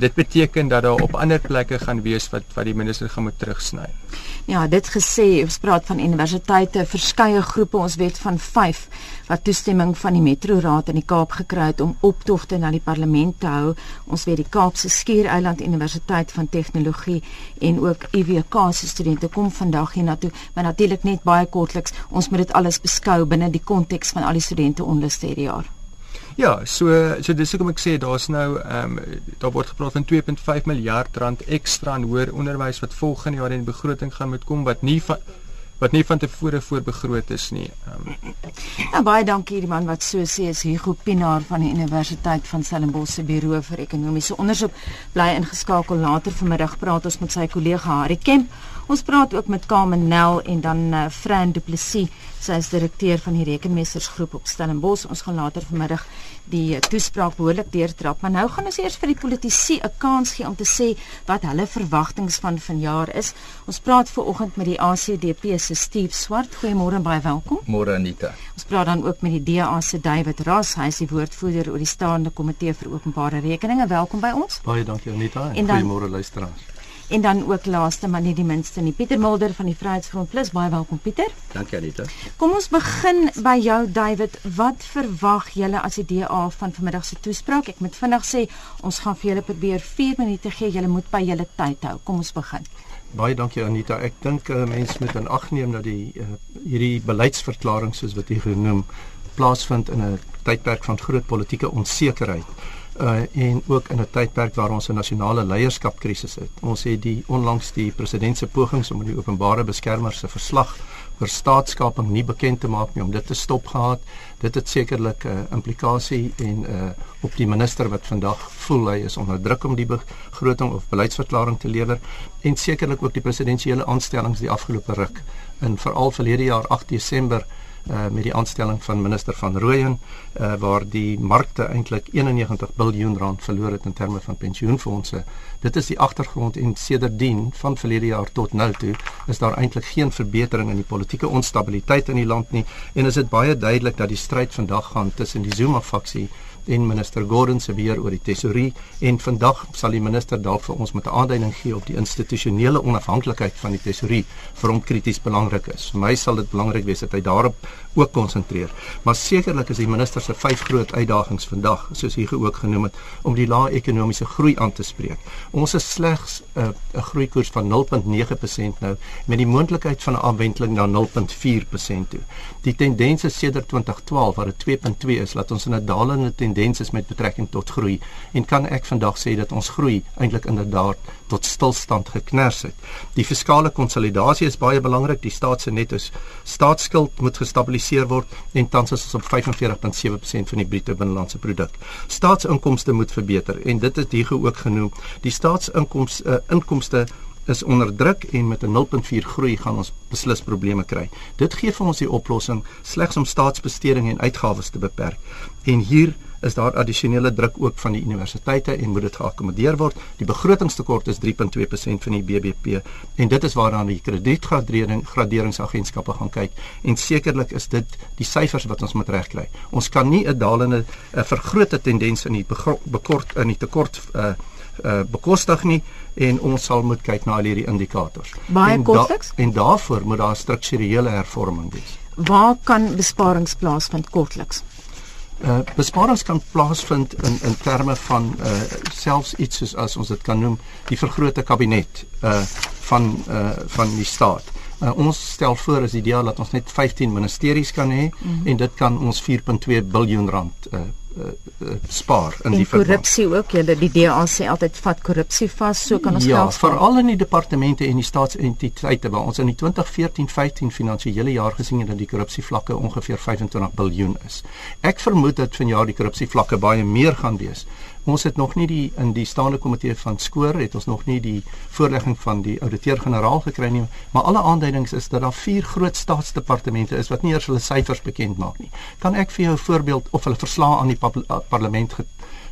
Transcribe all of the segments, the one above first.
Dit beteken dat daar op ander plekke gaan wees wat wat die minister gaan moet terugsny. Ja, dit gesê, ons praat van universiteite, verskeie groepe, ons weet van 5 wat toestemming van die Metro Raad in die Kaap gekry het om optogte na die parlement te hou. Ons weet die Kaapse Skiereiland Universiteit van Tegnologie en ook UWK se studente kom vandag hiernatoe, maar natuurlik net baie kortliks. Ons moet dit alles beskou binne die konteks van al die studente onluste hierdie jaar. Ja, so so dis hoekom ek sê daar's nou ehm um, daar word gepraat van 2.5 miljard rand ekstra in hoër onderwys wat volgende jaar in die begroting gaan moet kom wat nie van wat nie van tevore voorbegroot is nie. Um, ja, baie dankie die man wat so sê is Hugo Pinaar van die Universiteit van Stellenbosch se Buro vir Ekonomiese Onderzoek bly ingeskakel later vanmiddag praat ons met sy kollega Harry Kemp. Ons praat ook met Carmen Nel en dan uh, Fran Du Plessis Sy is direkteur van die Rekenmeestersgroep op Stellenbosch. Ons gaan later vanmiddag die toespraak behoorlik deurtrap, maar nou gaan ons eers vir die politici 'n kans gee om te sê wat hulle verwagtinge van vanjaar is. Ons praat ver oggend met die ACDP se Steve Swart. Goeiemôre en baie welkom. Môre Anita. Ons praat dan ook met die DA se David Ras. Hy is die woordvoerder oor die staande komitee vir openbare rekeninge. Welkom by ons. Baie dankie Anita en, en goeiemôre luisteraars. En dan ook laaste maar nie die minste nie, Pieter Mulder van die Vryheidsfront Plus. Baie welkom Pieter. Dankie Anita. Kom ons begin by jou David. Wat verwag julle as die DA van vanmiddag se toespraak? Ek moet vinnig sê, ons gaan vir julle probeer 4 minute gee. Julle moet by julle tyd hou. Kom ons begin. Baie dankie Anita. Ek dink uh, mense moet in ag neem dat die uh, hierdie beleidsverklaring soos wat jy genoem plaasvind in 'n tydperk van groot politieke onsekerheid uh, en ook in 'n tydperk waar ons 'n nasionale leierskapkrisis het. Ons het die onlangs die president se pogings om die openbare beskermer se verslag vir staatskaping nie bekend te maak nie om dit te stop gehad. Dit het sekerlik 'n uh, implikasie en uh, op die minister wat vandag voel hy is onder druk om die begroting of beleidsverklaring te lewer en sekerlik ook die presidentsiële aanstellings die afgelope ruk in veral verlede jaar 8 Desember uh, met die aanstelling van minister van Rooyen uh, waar die markte eintlik 91 miljard rand verloor het in terme van pensioenfonde. Dit is die agtergrond en sedertdien van verlede jaar tot nou toe is daar eintlik geen verbetering in die politieke onstabiliteit in die land nie en is dit baie duidelik dat die stryd vandag gaan tussen die Zuma faksie en minister Gordon se beheer oor die tesorie en vandag sal die minister dalk vir ons met 'n aanduiding gee op die institusionele onafhanklikheid van die tesorie vir hom krities belangrik is. Vir my sal dit belangrik wees dat hy daarop ook konsentreer. Maar sekerlik is die minister se vyf groot uitdagings vandag, soos hy ook genoem het, om die lae ekonomiese groei aan te spreek. Ons is slegs 'n uh, 'n groeikoers van 0.9% nou met die moontlikheid van 'n afwenteling na 0.4% toe. Die tendens is sedert 2012 waar dit 2.2 is, laat ons in 'n dalende tendens is met betrekking tot groei en kan ek vandag sê dat ons groei eintlik inderdaad tot stilstand geknars het. Die fiskale konsolidasie is baie belangrik. Die staat se netto staatsskuld moet gestabiliseer word en tans is ons op 45.7% van die bruto binnelandse produk. Staatsinkomste moet verbeter en dit is hier ook genoem. Die staatsinkomste uh, inkomste is onder druk en met 'n 0.4 groei gaan ons beslis probleme kry. Dit gee vir ons die oplossing slegs om staatsbesteding en uitgawes te beperk. En hier is daar addisionele druk ook van die universiteite en moet dit geakkommodeer word. Die begrotingstekort is 3.2% van die BBP en dit is waarna die kredietgradering graderingsagentskappe gaan kyk en sekerlik is dit die syfers wat ons moet regkry. Ons kan nie 'n dalende 'n vergrote tendens in die bekort in die tekort uh uh bekostig nie en ons sal moet kyk na al hierdie indikators. Baie en, da en daarvoor moet daar strukturele hervorming wees. Waar kan besparings plaasvind kortliks? Uh, besparings kan plaasvind in in terme van uh, selfs iets soos as ons dit kan noem die vergrote kabinet uh, van uh, van die staat. Uh, ons stel voor as idee dat ons net 15 ministeries kan hê mm -hmm. en dit kan ons 4.2 miljard rand uh, uh, spaar in en die korrupsie ook julle die DA sê altyd vat korrupsie vas so kan ons ja, geld spaar. Ja, veral in die departemente en die staatsentiteite waar ons in die 2014-15 finansiële jaar gesien het dat die korrupsievlakke ongeveer 25 miljard is. Ek vermoed dat vanjaar die korrupsievlakke baie meer gaan wees ons het nog nie die in die staande komitee van skoor het ons nog nie die voorlegging van die ouditeur-generaal gekry nie maar alle aanduidings is dat daar vier groot staatsdepartemente is wat nie eers hulle syfers bekend maak nie. Kan ek vir jou 'n voorbeeld of hulle verslae aan die parlement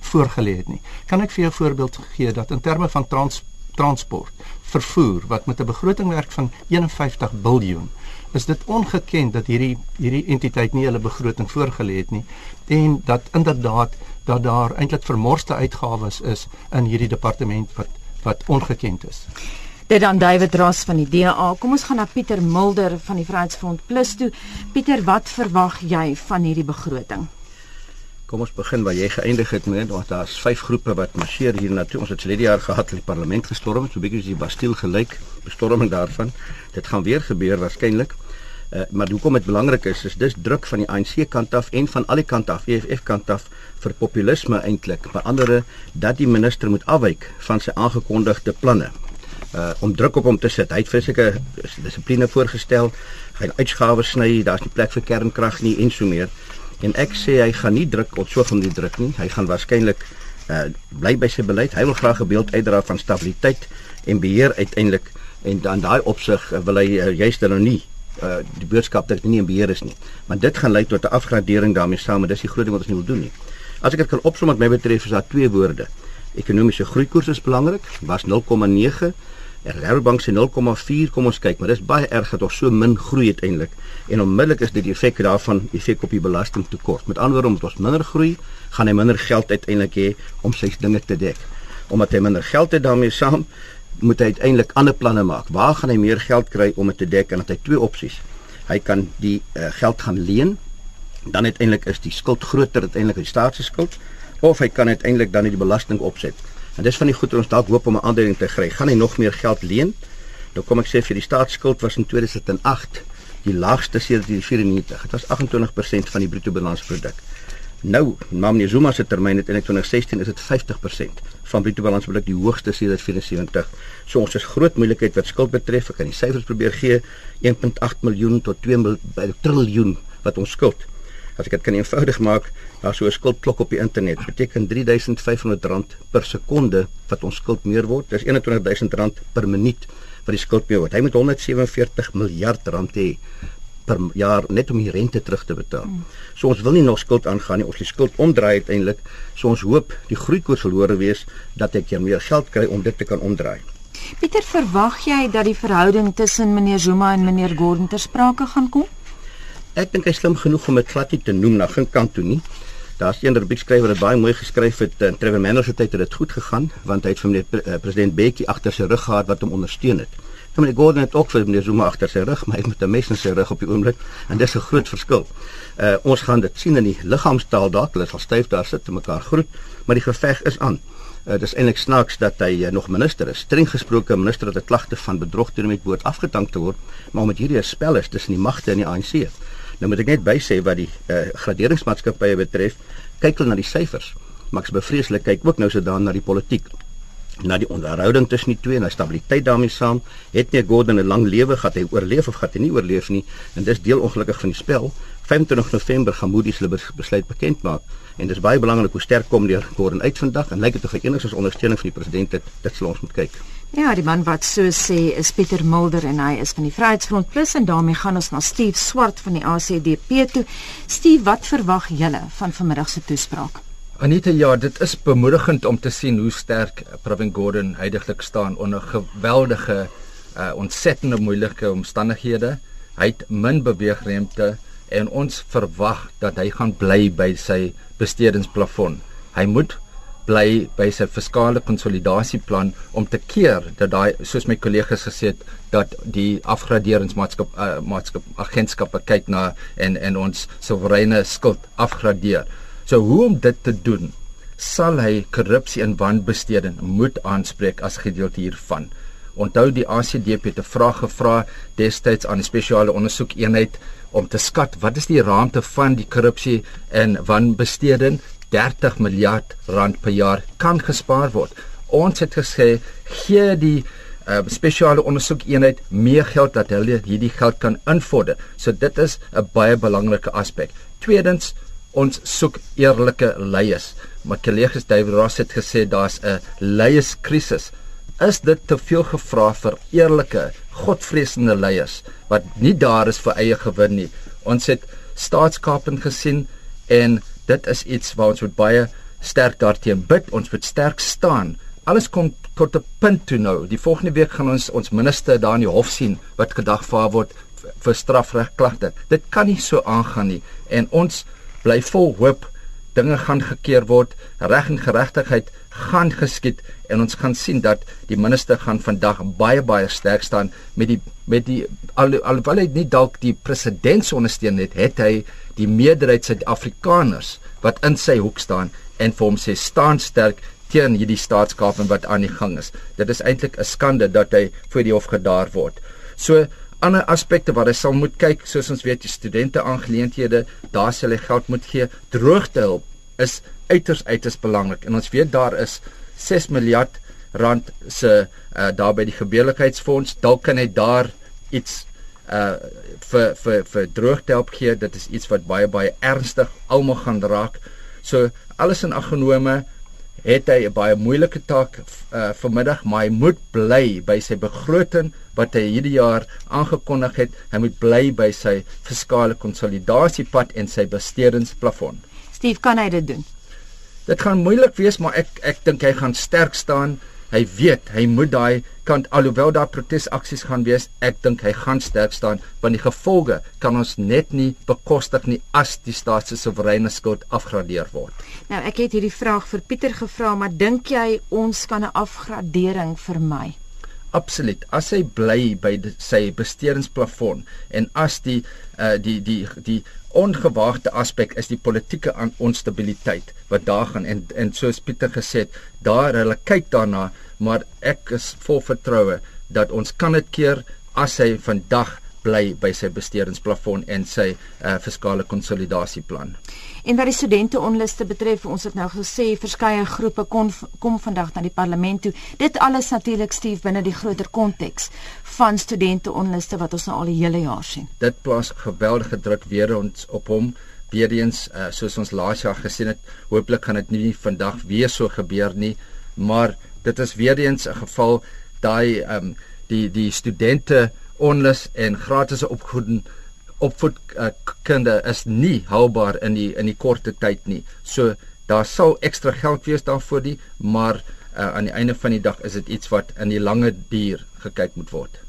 voorgelê het nie? Kan ek vir jou 'n voorbeeld gee dat in terme van trans transport vervoer wat met 'n begroting werk van 51 miljard is dit ongeken dat hierdie hierdie entiteit nie hulle begroting voorgelê het nie en dat inderdaad dat daar eintlik vermorste uitgawes is in hierdie departement wat wat ongekend is. Dit dan David Ras van die DA. Kom ons gaan na Pieter Mulder van die Vryheidsfront Plus toe. Pieter, wat verwag jy van hierdie begroting? Kom ons begin waar jy geëindig het met want daar's vyf groepe wat marseer hier na toe. Ons het verlede jaar gehad die parlement gestorm, so 'n bietjie soos die Bastille gelyk, bestorming daarvan. Dit gaan weer gebeur waarskynlik. Uh, maar hoekom dit belangrik is, is dis druk van die ANC kant af en van al die kante af, EFF kant af vir populisme eintlik. By andere dat die minister moet afwyk van sy aangekondigde planne. Uh om druk op hom te sit. Hy het fisieke dissipline voorgestel. Hy gaan uitgawes sny, daar's nie plek vir kernkrag nie en so meer. En ek sê hy gaan nie druk op so van die druk nie. Hy gaan waarskynlik uh bly by sy beleid. Hy wil graag 'n beeld uitdra van stabiliteit en beheer uiteindelik en dan daai opsig uh, wil hy uh, juist nou nie uh die boodskap dat dit nie in beheer is nie. Maar dit gaan lei tot 'n afgradering daarmee saam en dis die groot ding wat ons nie wil doen nie. As ek dit kan opsom wat my betref is daar twee woorde. Ekonomiese groeikoers is belangrik, was 0,9 Reservebank sê 0,4 kom ons kyk, maar dis baie erg dat ons so min groei uiteindelik. En onmiddellik is dit die effek daarvan, effek op die belastingtekort. Met ander woorde, omdat ons minder groei, gaan hy minder geld uiteindelik hê om sy dinge te dek. Omdat hy minder geld het daarmee saam, moet hy uiteindelik ander planne maak. Waar gaan hy meer geld kry om dit te dek? En dat hy twee opsies. Hy kan die uh, geld gaan leen. Dan uiteindelik is die skuld groter uiteindelik die staatsskuld of hy kan uiteindelik dan die belasting opset. En dis van die goed wat ons dalk hoop om 'n aandeling te kry. Gaan hy nog meer geld leen? Nou kom ek sê vir die staatsskuld was in 2008 die laagste sedert die 94. Dit was 28% van die bruto balansproduk. Nou, na meneer Zuma se termyn het in 2016 is dit 50% van bruto balansproduk die hoogste sedert 74. So ons is groot moeilikheid wat skuld betref. Ek kan die syfers probeer gee. 1.8 miljoen tot 2 triljoen wat ons skuld. As ek dit kan eenvoudig maak, daar so 'n skuldklok op die internet beteken R3500 per sekonde wat ons skuld meer word. Dis R21000 per minuut wat die skuld meer word. Hy moet 147 miljard rand hê per jaar net om die rente terug te betaal. So ons wil nie nog skuld aangaan nie. Ons wil die skuld omdraai uiteindelik. So ons hoop die groeikoers verlore wees dat ek hier meer geld kry om dit te kan omdraai. Pieter, verwag jy dat die verhouding tussen meneer Zuma en meneer Gordhan ter sprake gaan kom? Ek dink hy slim genoeg om dit glad nie te noem na geen kant toe nie. Daar's een rubriekskrywer wat baie mooi geskryf het in Trevor Manners het dit goed gegaan want hy het vir meneer uh, president Bekkie agter sy rug gehad wat hom ondersteun het. Nou meneer Gordon het ook vir meneer Zuma agter sy rug, maar hy het met 'n mes in sy rug op die oomblik en dis 'n groot verskil. Uh ons gaan dit sien in die liggaamstaal dalk, hulle sal styf daar sit te mekaar groet, maar die geveg is aan. Uh, dit is eintlik snaaks dat hy uh, nog minister is. Streng gesproke minister het 'n klagte van bedrog teen hom met woord afgedank te word, maar omdat hierdie 'n spel is tussen die magte in die ANC. Nou moet ek net bysê wat die uh, graderingsmaatskappye betref, kyk hulle na die syfers, maar ek is bevreeslik kyk ook nou so dan na die politiek na die onderhouding tussen die twee en die stabiliteit daarmee saam het nie Gordon 'n lang lewe gehad hy oorleef of gehad hy nie oorleef nie en dis deel ongelukkig van die spel 25 November gaan Moody's hulle besluit bekend maak en dis baie belangrik hoe sterk kom die Gordon uit vandag en lyk dit of hy enigstens ondersteuning van die president het dit sal ons moet kyk Ja, die man wat so sê is Pieter Mulder en hy is van die Vryheidsfront Plus en daarmee gaan ons na Steve Swart van die ACDP toe. Steve, wat verwag julle van vanmiddag se toespraak? Anita, ja, dit is bemoedigend om te sien hoe sterk Pravin Gordhan heidaglik staan onder geweldige uh ontsettende moeilike omstandighede. Hy het min beweegruimte en ons verwag dat hy gaan bly by sy bestedingsplafon. Hy moet bly by sy fiskale konsolidasieplan om te keer dat daai soos my kollegas gesê het dat die afgraderingsmaatskap uh, maatskap agentskappe kyk na en en ons soewereine skuld afgradeer. So hoe om dit te doen? Sal hy korrupsie en wanbesteding moet aanspreek as gedeelte hiervan? Onthou die ACDP het 'n vraag gevra destyds aan die spesiale ondersoekeenheid om te skat wat is die raamte van die korrupsie en wanbesteding 30 miljard rand per jaar kan gespaar word. Ons het gesê gee die uh, spesiale ondersoekeenheid meer geld dat hulle hierdie geld kan invorder. So dit is 'n baie belangrike aspek. Tweedens ons soek eerlike leiers. My kollegas David Ross het gesê daar's 'n leierskrisis. Is dit te veel gevra vir eerlike, godvreesende leiers wat nie daar is vir eie gewin nie? Ons het staatskaping gesien en dit is iets waar ons moet baie sterk daarteen bid. Ons moet sterk staan. Alles kom tot 'n punt toe nou. Die volgende week gaan ons ons minister daar in die hof sien wat gedagvaar word vir strafregklagte. Dit kan nie so aangaan nie en ons bly vol hoop dinge gaan gekeer word, reg en geregtigheid gaan geskied en ons gaan sien dat die minister gaan vandag baie baie sterk staan met die met die al, alhoewel hy nie dalk die president ondersteun het, het hy die meerderheid Suid-Afrikaners wat in sy hoek staan en vir hom sê staan sterk teen hierdie staatskaping wat aan die gang is. Dit is eintlik 'n skande dat hy voor die hof gedaar word. So ander aspekte wat hy sal moet kyk soos ons weet die studente aangeleenthede daar sal hy geld moet gee. Droogtehulp is uiters uiters belangrik. En ons weet daar is 6 miljard rand se uh, daar by die gebeurlikheidsfonds. Dalk kan hy daar iets uh vir vir vir droogtehulp gee. Dit is iets wat baie baie ernstig almal gaan raak. So alles in aggenome het hy 'n baie moeilike taak uh, vanmiddag, maar hy moet bly by sy begroting wat hy hierdie jaar aangekondig het. Hy moet bly by sy fiskale konsolidasiepad en sy bestedingsplafon. Steve, kan hy dit doen? Dit gaan moeilik wees, maar ek ek dink hy gaan sterk staan. Hy weet hy moet daai kant alhoewel daar protesaksies gaan wees, ek dink hy gaan sterk staan want die gevolge kan ons net nie bekostig nie as die staat se soewereine skuld afgradeer word. Nou ek het hierdie vraag vir Pieter gevra, maar dink jy ons kan 'n afgradering vermy? Absoluut. As hy bly by die, sy bestedingsplafon en as die uh die die die ongewaagde aspek is die politieke onstabiliteit wat daar gaan. En en soos Pieter gesê het, daar hulle kyk daarna, maar ek is vol vertroue dat ons kan dit keer as hy vandag bly by sy bestedingsplafon en sy uh, fiskale konsolidasieplan. En wat die studente onluste betref, ons het nou gesê verskeie groepe kon kom vandag na die parlement toe. Dit alles natuurlik stief binne die groter konteks van studente onluste wat ons nou al die hele jaar sien. Dit plaas geweldige druk weer ons op hom. Weereens uh, soos ons laas jaar gesien het, hooplik gaan dit nie vandag weer so gebeur nie, maar dit is weer eens 'n geval daai ehm um, die die studente onlus en gratis opvoeding opvoed uh, is nie haalbaar in die in die korte tyd nie. So daar sal ekstra geld wees daarvoor die, maar uh, aan die einde van die dag is dit iets wat in die lange duur gekyk moet word.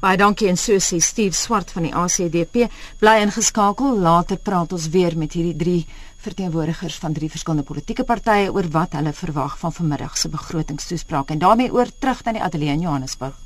Baie dankie en so sê Steve Swart van die ACDP. Bly ingeskakel. Later praat ons weer met hierdie drie verteenwoordigers van drie verskillende politieke partye oor wat hulle verwag van vanmiddag se begrotingstoespraak en daarmee oor terug na die ateljee in Johannesburg.